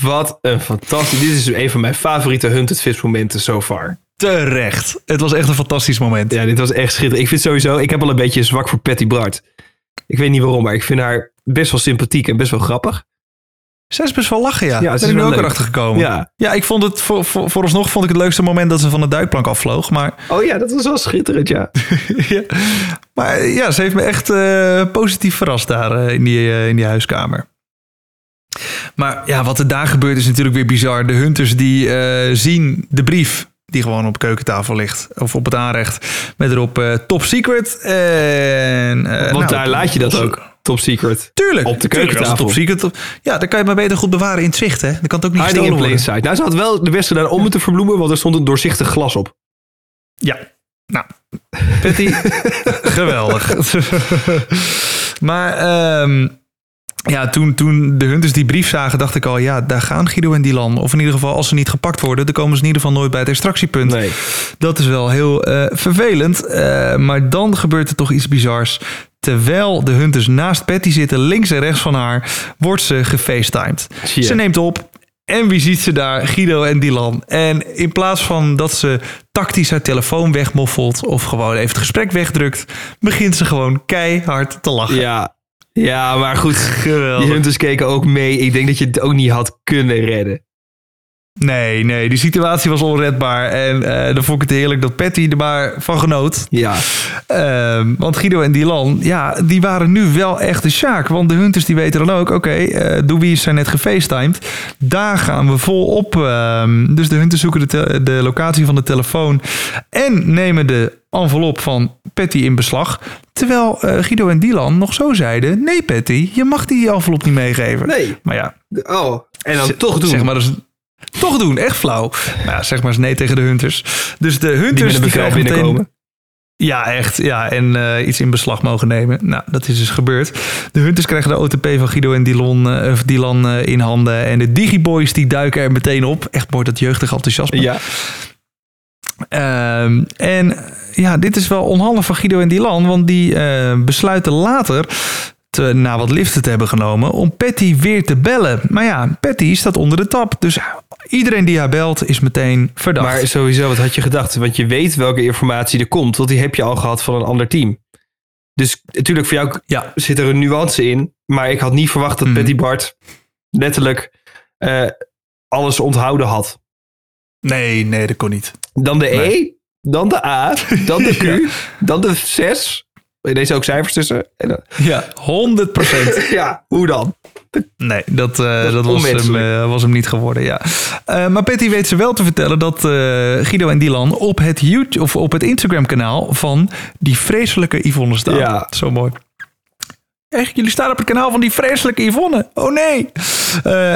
Wat een fantastisch... Dit is een van mijn favoriete Hunted Fist momenten so far. Terecht. Het was echt een fantastisch moment. Ja, dit was echt schitterend. Ik vind sowieso... Ik heb al een beetje zwak voor Patty Bart. Ik weet niet waarom, maar ik vind haar best wel sympathiek en best wel grappig. Is best wel lachen, ja. Ja, ben is ik nu ook leuk. erachter gekomen. Ja. Ja, ik vond het voor, voor, vooralsnog vond ik het leukste moment dat ze van de duikplank afvloog. Maar, Oh ja, dat was wel schitterend, ja. ja, maar ja, ze heeft me echt eh, positief verrast daar eh, in, die, eh, in die huiskamer. Maar ja, wat er daar gebeurt is natuurlijk weer bizar. De hunters die zien de brief die gewoon op keukentafel ligt. Of op het aanrecht. Met erop top secret. En, eh, Want nou, daar laat je dat ook. Top secret. Tuurlijk. Op de keukentafel. Top secret. Ja, dan kan je maar beter goed bewaren in het zicht. Hè? Dan kan het ook niet Hiding in gestolen worden. sight. Nou, ze had wel de best gedaan om te verbloemen, want er stond een doorzichtig glas op. Ja, nou, Patty, geweldig. maar ehm, ja, toen, toen de Hunters die brief zagen, dacht ik al, ja, daar gaan Guido en Dylan. Of in ieder geval, als ze niet gepakt worden, dan komen ze in ieder geval nooit bij het extractiepunt. Nee. Dat is wel heel eh, vervelend. Eh, maar dan gebeurt er toch iets bizars. Terwijl de Hunters naast Patty zitten, links en rechts van haar, wordt ze gefacetimed. Ze neemt op. En wie ziet ze daar? Guido en Dylan. En in plaats van dat ze tactisch haar telefoon wegmoffelt of gewoon even het gesprek wegdrukt, begint ze gewoon keihard te lachen. Ja. ja, maar goed. Die Geweldig. Hunters keken ook mee. Ik denk dat je het ook niet had kunnen redden. Nee, nee, die situatie was onredbaar. En eh, dan vond ik het heerlijk dat Patty er maar van genoot. Ja. Ehm, want Guido en Dylan, ja, die waren nu wel echt de Sjaak. Want de Hunters die weten dan ook, oké, eh Doe zijn net gefacetimed. Daar gaan we vol op. ehm, dus de Hunters zoeken de, locatie van de telefoon en nemen de envelop van Patty in beslag. Terwijl eh, Guido en Dylan nog zo zeiden, nee Patty, je mag die envelop niet meegeven. Nee. Maar ja, Oh. En dan toch doen. Zeg maar dus, toch doen, echt flauw. Ja, zeg maar eens nee tegen de Hunters. Dus de Hunters die krijgen meteen- binnenkomen. ja, echt. Ja, en eh, iets in beslag mogen nemen. Nou, dat is dus gebeurd. De Hunters krijgen de OTP van Guido en Dylan, eh, of Dylan eh, in handen. En de Digiboys die duiken er meteen op. Echt mooi dat jeugdig enthousiasme. Ja. Ehm, en ja, dit is wel onhandig van Guido en Dylan. Want die besluiten later, te, na wat liften te hebben genomen, om Patty weer te bellen. Maar ja, Patty staat onder de tap. Dus iedereen die haar belt is meteen verdacht. Maar sowieso, wat had je gedacht? Want je weet welke informatie er komt. Want die heb je al gehad van een ander team. Dus natuurlijk, voor jou ja, zit er een nuance in. Maar ik had niet verwacht dat Mhm. Patty Bart letterlijk eh, alles onthouden had. nee, nee, dat kon niet. Dan de E, dan de A, dan de Q, dan de 6. Deze ook cijfers tussen. Ja, 100 procent. ja, hoe dan? Nee, dat, eh, dat was, hem, eh, was hem niet geworden, ja. Eh, maar Patty weet ze wel te vertellen dat Guido en Dylan op het, YouTube, of op het Instagram kanaal van die vreselijke Yvonne staan. Ja. Zo mooi. echt, jullie staan op het kanaal van die vreselijke Yvonne. Oh nee.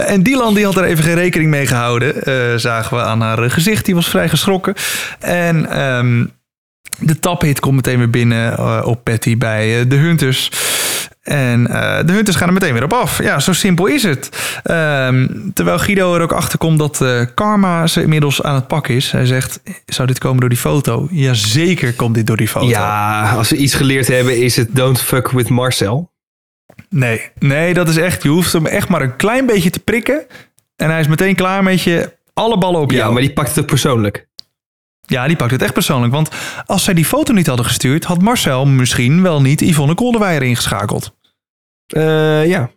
En Dylan die had er even geen rekening mee gehouden. eh, zagen we aan haar gezicht. Die was vrij geschrokken. En ehm, de taphit komt meteen weer binnen op Patty bij de Hunters. En eh, de Hunters gaan er meteen weer op af. Ja, zo simpel is het. Ehm, terwijl Guido er ook achter komt dat eh, Karma ze inmiddels aan het pakken is. Hij zegt, zou dit komen door die foto? Jazeker komt dit door die foto. Ja, als we iets geleerd hebben is het don't fuck with Marcel. Nee, nee, dat is echt. Je hoeft hem echt maar een klein beetje te prikken. En hij is meteen klaar met je. Alle ballen op jou. Ja, maar die pakt het ook persoonlijk. Ja, die pakt het echt persoonlijk. Want als zij die foto niet hadden gestuurd, had Marcel misschien wel niet Yvonne Kolderweijer ingeschakeld. Eh, ja.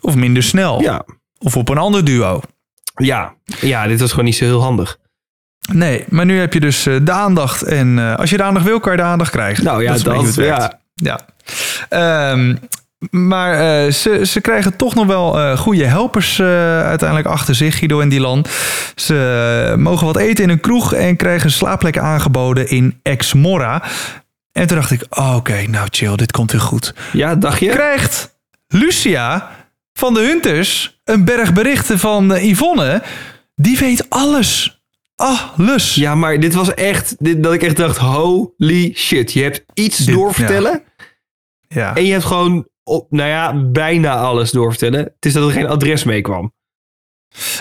Of minder snel. Ja. Of op een ander duo. Ja. ja, dit was gewoon niet zo heel handig. Nee, maar nu heb je dus eh, de aandacht. En eh, als je de aandacht wil, kan je de aandacht krijgen. Nou ja, dat, werkt. ja. Ja. Ehm, maar eh, ze, ze krijgen toch nog wel eh, goede helpers eh, uiteindelijk achter zich, Guido en Dylan. Ze mogen wat eten in een kroeg en krijgen slaapplekken aangeboden in Ex Mora. En toen dacht ik, oh, oké, nou chill, dit komt weer goed. Ja, dacht je? Krijgt Lucia van de Hunters een berg berichten van Yvonne. Die weet alles. Alles. Ja, maar dit was echt, dit, dat ik echt dacht, holy shit. Je hebt iets Dit- doorvertellen ja. en je hebt gewoon, op, nou ja, bijna alles doorvertellen. Het is dat er geen adres mee kwam.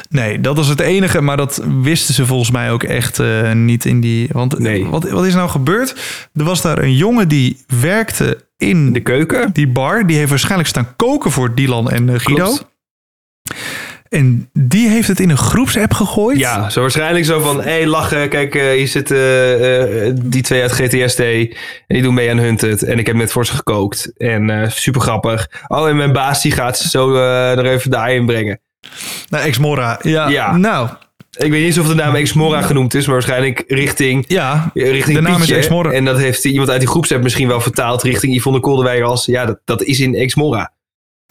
Nee, dat was het enige, maar dat wisten ze volgens mij ook echt eh, niet in die. Want Nee. wat, wat is nou gebeurd? Er was daar een jongen die werkte in De keuken. die bar. Die heeft waarschijnlijk staan koken voor Dylan en eh, Guido. Klopt. En die heeft het in een groepsapp gegooid. Ja, zo waarschijnlijk zo van, hé, hey, lachen, kijk, eh, hier zitten eh, eh, die twee uit GTSD en die doen mee aan Hunted. En ik heb net voor ze gekookt en eh, super grappig. Oh, en mijn baas die gaat zo eh, er even de ei in brengen. Nou, Ex-Mora. Ja. Ja. Nou, Ik weet niet of de naam Exmora genoemd is, maar waarschijnlijk richting, ja. richting De naam is. Exmora. En dat heeft iemand uit die groepsapp misschien wel vertaald richting Yvonne Kolderweijer als, ja, dat, dat is in Exmora.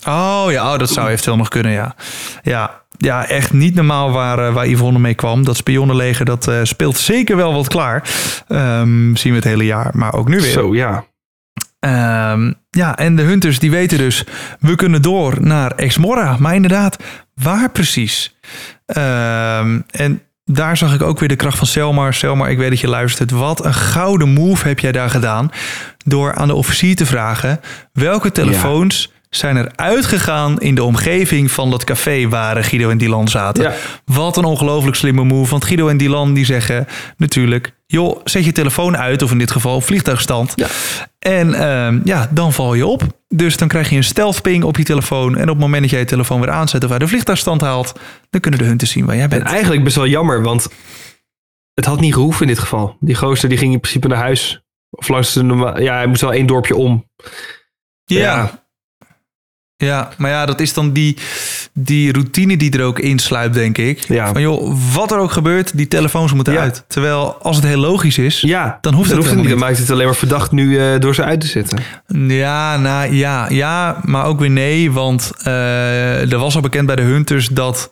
Oh ja, oh, dat zou eventueel nog kunnen, ja. Ja, ja echt niet normaal waar, eh, waar Yvonne mee kwam. Dat spionnenleger, dat eh, speelt zeker wel wat klaar. Ehm, zien we het hele jaar, maar ook nu weer. Zo, ja. Ehm, ja, en de Hunters die weten dus, we kunnen door naar Exmora. Maar inderdaad, waar precies? Ehm, en daar zag ik ook weer de kracht van Selmar. Selmar, ik weet dat je luistert. Wat een gouden move heb jij daar gedaan. Door aan de officier te vragen, welke telefoons zijn er uitgegaan in de omgeving van dat café waar Guido en Dylan zaten. Ja. Wat een ongelooflijk slimme move. Want Guido en Dylan die zeggen natuurlijk... joh, zet je telefoon uit, of in dit geval vliegtuigstand. Ja. En ehm, ja, dan val je op. Dus dan krijg je een stealth ping op je telefoon. En op het moment dat jij je telefoon weer aanzet of uit de vliegtuigstand haalt... dan kunnen de hunters zien waar jij En bent. eigenlijk best wel jammer, want het had niet gehoeven in dit geval. Die gozer die ging in principe naar huis. Of langs de norma- Ja, hij moest wel één dorpje om. Ja. Ja, maar ja, dat is dan die, die routine die er ook insluipt, denk ik. Ja. Van joh, wat er ook gebeurt, die telefoons moeten Ja. uit. Terwijl als het heel logisch is, Ja, Dan hoeft het niet. helemaal Dan niet. maakt het alleen maar verdacht nu eh, door ze uit te zetten. Ja, nou, ja, ja, maar ook weer nee. Want eh, er was al bekend bij de Hunters dat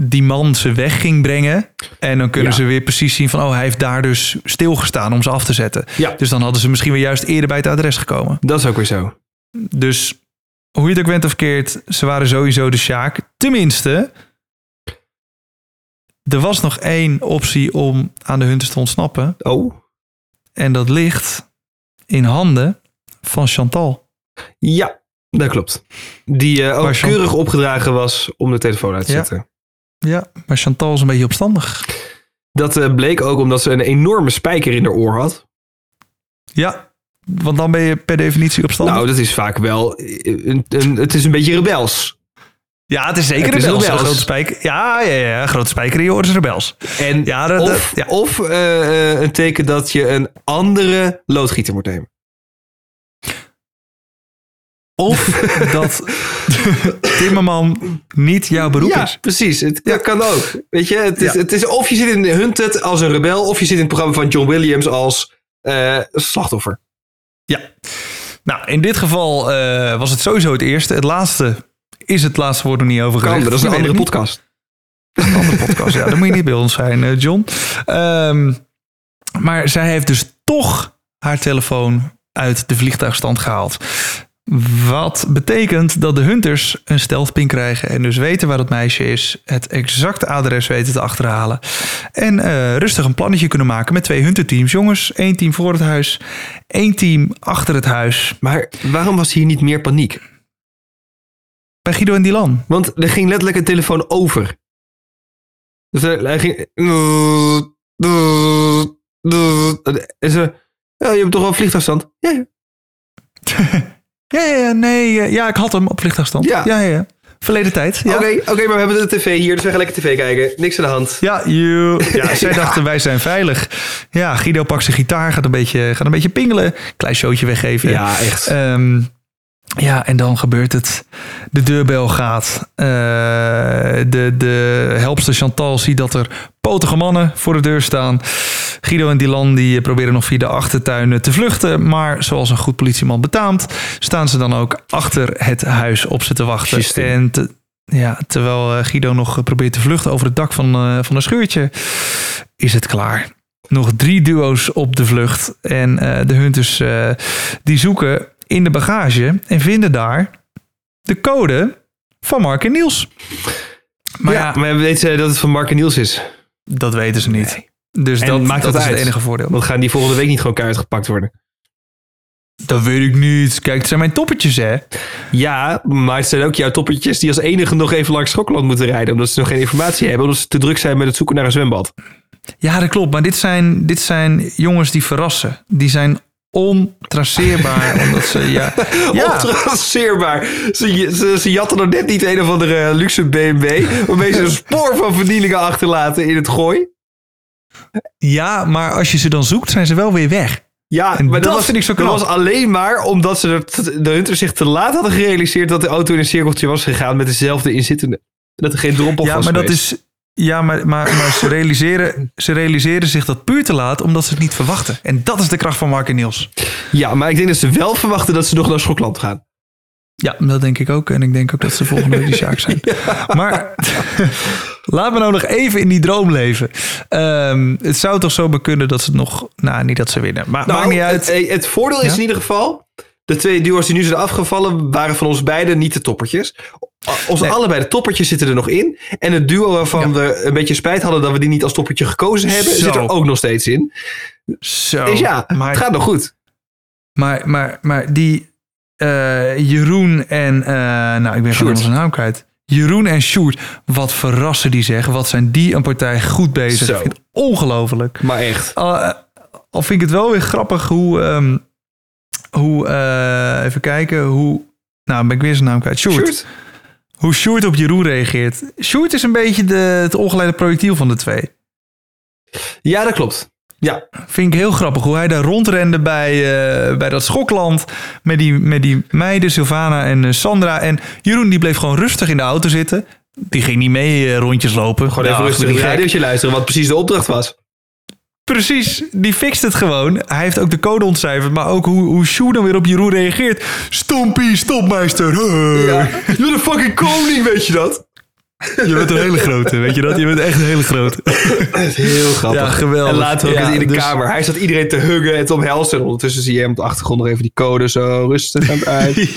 die man ze weg ging brengen. En dan kunnen Ja. ze weer precies zien van... oh, hij heeft daar dus stilgestaan om ze af te zetten. Ja. Dus dan hadden ze misschien weer juist eerder bij het adres gekomen. Dat is ook weer zo. Dus hoe je het ook went of keert, ze waren sowieso de Sjaak. Tenminste, er was nog één optie om aan de Hunters te ontsnappen. Oh, En dat ligt in handen van Chantal. ja, dat klopt. Die eh, ook keurig opgedragen was om de telefoon uit te Ja. zetten. Ja, maar Chantal is een beetje opstandig. Dat eh, bleek ook omdat ze een enorme spijker in haar oor had. Ja, want dan ben je per definitie opstandig. Nou, dat is vaak wel... eh, Een, een, het is een beetje rebels. ja, het is zeker het is rebels. grote spijker. Ja, ja, ja, grote spijker in je oor is rebels. En Ja, dat- of dat- ja. of eh, eh, een teken dat je een andere loodgieter moet nemen. Of dat Timmerman niet jouw beroep ja, is. precies. Het Ja. kan ook. Weet je, het is, Ja. het is of je zit in Hunted als een rebel, of je zit in het programma van John Williams als slachtoffer. Ja. Nou, in dit geval eh, was het sowieso het eerste. Het laatste is het laatste woord nog niet over gezegd. dat is een andere podcast. Een andere podcast. Ja, dan moet je niet bij ons zijn, eh, John. Ehm, maar zij heeft dus toch haar telefoon uit de vliegtuigstand gehaald. Wat betekent dat de hunters een stealthpin krijgen en dus weten waar het meisje is, het exacte adres weten te achterhalen en eh, rustig een plannetje kunnen maken met twee hunterteams. Jongens, één team voor het huis, één team achter het huis. Maar waarom was hier niet meer paniek? Bij Guido en Dylan. Want er ging letterlijk een telefoon over. Dus hij ging... En ze... Ja, je hebt toch wel vliegtuigstand? Ja, ja. Ja, ja, ja, nee, eh, ja, ik had hem op vliegtuigstand. Ja. ja, ja. ja. Verleden tijd. Ja. Oké, oké, maar we hebben de tv hier, dus we gaan lekker tv kijken. Niks aan de hand. Ja, you. ja, zij dachten wij zijn veilig. Ja, Guido pakt zijn gitaar, gaat een beetje, gaat een beetje pingelen. Klein showtje weggeven. Ja, echt. Ehm, ja, en dan gebeurt het. De deurbel gaat. Eh, de, de helpster Chantal ziet dat er potige mannen voor de deur staan. Guido en Dylan die proberen nog via de achtertuin te vluchten. Maar zoals een goed politieman betaamt, staan ze dan ook achter het huis op ze te wachten. Juist. En te- ja, terwijl eh, Guido nog probeert te vluchten over het dak van, eh, van een scheurtje, is het klaar. Nog drie duo's op de vlucht. En eh, de hunters eh, die zoeken in de bagage en vinden daar de code van Mark en Niels. Maar ja, ja, maar we weten dat het van Mark en Niels is. dat weten ze niet. Dus En dat, maakt dat dat is het enige voordeel. Want gaan die volgende week niet gewoon keihard gepakt worden? Dat weet ik niet. Kijk, het zijn mijn toppetjes, hè? Ja, maar het zijn ook jouw toppetjes die als enige nog even langs Schokland moeten rijden. Omdat ze nog geen informatie hebben. Omdat ze te druk zijn met het zoeken naar een zwembad. Ja, dat klopt. Maar dit zijn, dit zijn jongens die verrassen. Die zijn ontraceerbaar. omdat ze, ja... ja. Ontraceerbaar. Ze, ze, ze jatten nog net niet een of andere luxe BMW. Waarmee ze een spoor van verdieningen achterlaten in het gooi. ja, maar als je ze dan zoekt, zijn ze wel weer weg. Ja, En maar dat, dat was, vind ik zo dat knap. was alleen maar omdat ze er, de hunter zich te laat hadden gerealiseerd dat de auto in een cirkeltje was gegaan met dezelfde inzittende. Dat er geen drop-off Ja, was maar dat is... Ja, maar, maar, maar ze, realiseren, ze realiseren zich dat puur te laat, omdat ze het niet verwachten. En dat is de kracht van Mark en Niels. Ja, maar ik denk dat ze wel verwachten dat ze nog naar Schokland gaan. Ja, dat denk ik ook. En ik denk ook dat ze volgende week die zaak zijn. Maar laten we nou nog even in die droom leven. Ehm, het zou toch zo kunnen dat ze nog... Nou, niet dat ze winnen. Maar maakt niet uit. Het, het voordeel is Ja? in ieder geval... De twee duo's die nu zijn afgevallen waren van ons beiden niet de toppertjes. Onze Nee. allebei de toppertjes zitten er nog in. En het duo waarvan we een beetje spijt hadden dat we die niet als toppertje gekozen hebben, Zo. zit er ook nog steeds in. Zo. Dus ja, maar, het gaat nog goed. maar, maar, maar die eh, Jeroen en... eh, nou, ik ben gewoon zijn naam kwijt. Jeroen en Sjoerd. Wat verrassen die zeg. Wat zijn die een partij goed bezig. Zo. Ik vind het ongelooflijk. Maar echt. Al, eh, al vind ik het wel weer grappig hoe... ehm, hoe even kijken. Hoe... Nou, ben ik weer zijn naam kwijt. Sjoerd. Sjoerd? Hoe Sjoerd op Jeroen reageert. Sjoerd is een beetje de, het ongeleide projectiel van de twee. Ja, dat klopt. Ja, Vind ik heel grappig hoe hij daar rondrende bij, eh, bij dat schokland. Met die, met die meiden, Sylvana en eh, Sandra. En Jeroen die bleef gewoon rustig in de auto zitten. Die ging niet mee eh, rondjes lopen. gewoon even rustig die een radiootje luisteren, wat precies de opdracht was. Precies, die fixt het gewoon. Hij heeft ook de code ontcijferd. Maar ook hoe, hoe dan weer op Jeroen reageert. Stompie, stopmeister. Hey. Ja. You're the fucking koning, weet je dat? Je bent een hele grote, weet je dat? Je bent echt een hele grote. Dat is heel grappig. Ja, geweldig. En later ook Ja, in de dus- kamer. Hij zat iedereen te huggen en te omhelzen. En ondertussen zie je hem op de achtergrond nog even die code zo rustig aan het uit.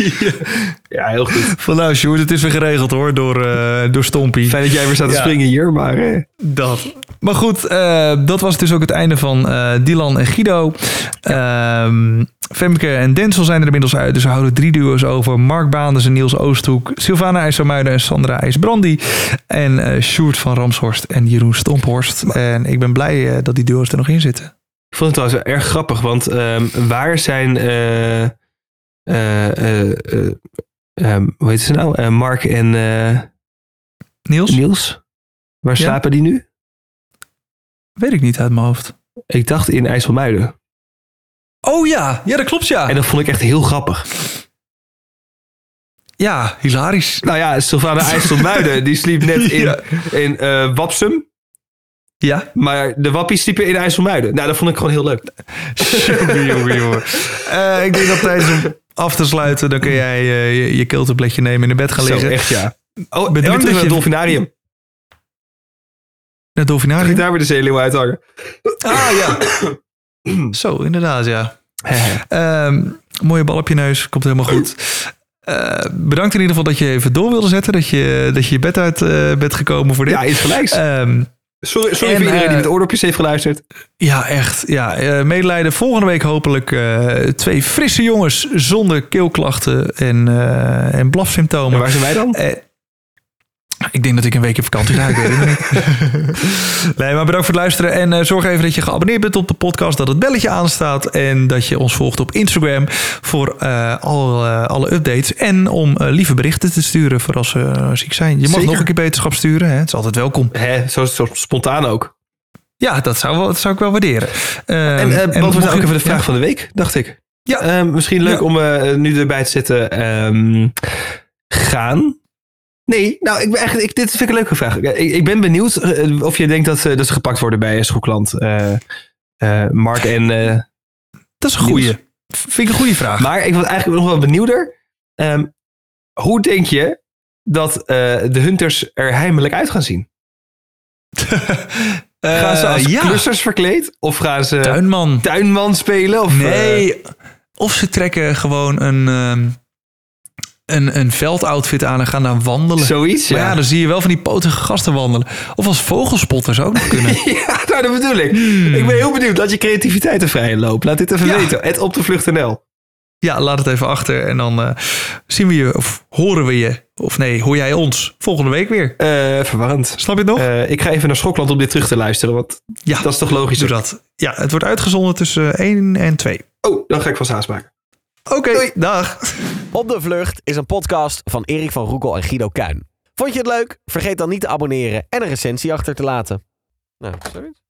ja, heel goed. Van nou, Sjoerd, het is weer geregeld hoor, door, eh, door Stompie. Fijn dat jij weer staat te Ja. springen hier, maar... eh, Dat. Maar goed, eh, dat was dus ook het einde van eh Dylan en Guido. Ehm, Femke en Denzel zijn er inmiddels uit. Dus we houden drie duo's over. Mark Baanders en Niels Oosthoek. Sylvana IJsselmuiden en Sandra IJsbrandi. En eh Sjoerd van Ramshorst en Jeroen Stomphorst. En ik ben blij eh, dat die duo's er nog in zitten. Ik vond het trouwens wel erg grappig, want ehm, waar zijn... ehm, hoe heet ze nou? Mark en Niels? Niels? Waar Ja? slapen die nu? Weet ik niet uit mijn hoofd. Ik dacht in IJsselmuiden. Oh ja, ja dat klopt ja. En dat vond ik echt heel grappig. Ja, hilarisch. Nou ja, Sylvana IJsselmuiden, die sliep net in, Ja. in eh, Wapsum. Ja. Maar de wappies sliepen in IJsselmuiden. Nou, dat vond ik gewoon heel leuk. jongen, jongen, jongen. Eh, ik denk dat tijdens om af te sluiten, dan kun jij eh, je, je kilterbletje nemen en in bed gaan Zo, liggen. echt ja. Oh, Bedankt en naar het dolfinarium. Het dolfinarium. Daar weer de zeeleeuw uithangen. Ah ja. Zo, inderdaad, ja. Ehm, Mooie bal op je neus. Komt helemaal goed. Eh, bedankt in ieder geval dat je even door wilde zetten. Dat je, dat je je bed uit eh, bent gekomen voor dit. Ja, iets gelijks. Ehm, sorry sorry en, voor iedereen die eh, met oordopjes heeft geluisterd. ja, echt. Ja, eh, medelijden. Volgende week hopelijk twee frisse jongens zonder keelklachten en, en En blafsymptomen. waar zijn wij dan? Ik denk dat ik een weekje op vakantie ga. Nee, maar bedankt voor het luisteren. En eh, zorg even dat je geabonneerd bent op de podcast. Dat het belletje aanstaat. En dat je ons volgt op Instagram. Voor eh, al, eh, alle updates. En om lieve berichten te sturen voor als ze ziek zijn. Je mag Zeker. nog een keer beterschap sturen. Hè? Het is altijd welkom. Hè, zo, zo spontaan ook. Ja, dat zou, wel, dat zou ik wel waarderen. Eh, En, uh, beantwoord mocht ook even de vraag ja. van de week, dacht ik. Ja. Eh, misschien leuk Ja. om nu erbij te zetten. ehm, gaan. Nee, nou, ik ben echt, ik, dit vind ik een leuke vraag. Ik, ik ben benieuwd eh, of je denkt dat, eh, dat ze gepakt worden bij Schokland. eh eh, Mark en... Dat is een goeie. Vind ik een goede vraag. maar ik was eigenlijk nog wel benieuwder. Ehm, hoe denk je dat de Hunters er heimelijk uit gaan zien? Gaan ze als ja. klussers verkleed? Of gaan ze Tuinman. tuinman spelen? Of, Nee. Of ze trekken gewoon een, ehm, een, een veldoutfit aan en gaan daar wandelen. zoiets, Maar ja. ja. dan zie je wel van die potige gasten wandelen. Of als vogelspotters ook nog kunnen. Ja, nou, dat bedoel ik. Ik ben heel benieuwd. Laat je creativiteit er vrij in lopen. Laat dit even Ja. weten. Het op de vlucht.nl. ja, laat het even achter. En dan eh, zien we je, of horen we je. Of nee, hoor jij ons volgende week weer. Eh, verwarrend. Snap je het nog? Eh, ik ga even naar Schokland om dit terug te luisteren. Want ja, dat is toch logisch? doe dat. Ja, het wordt uitgezonden tussen 1 en 2. Oh, dan ga ik vast haast maken. Oké, dag. Op de Vlucht is een podcast van Erik van Roekel en Guido Kuin. Vond je het leuk? Vergeet dan niet te abonneren en een recensie achter te laten. Nou, zoiets.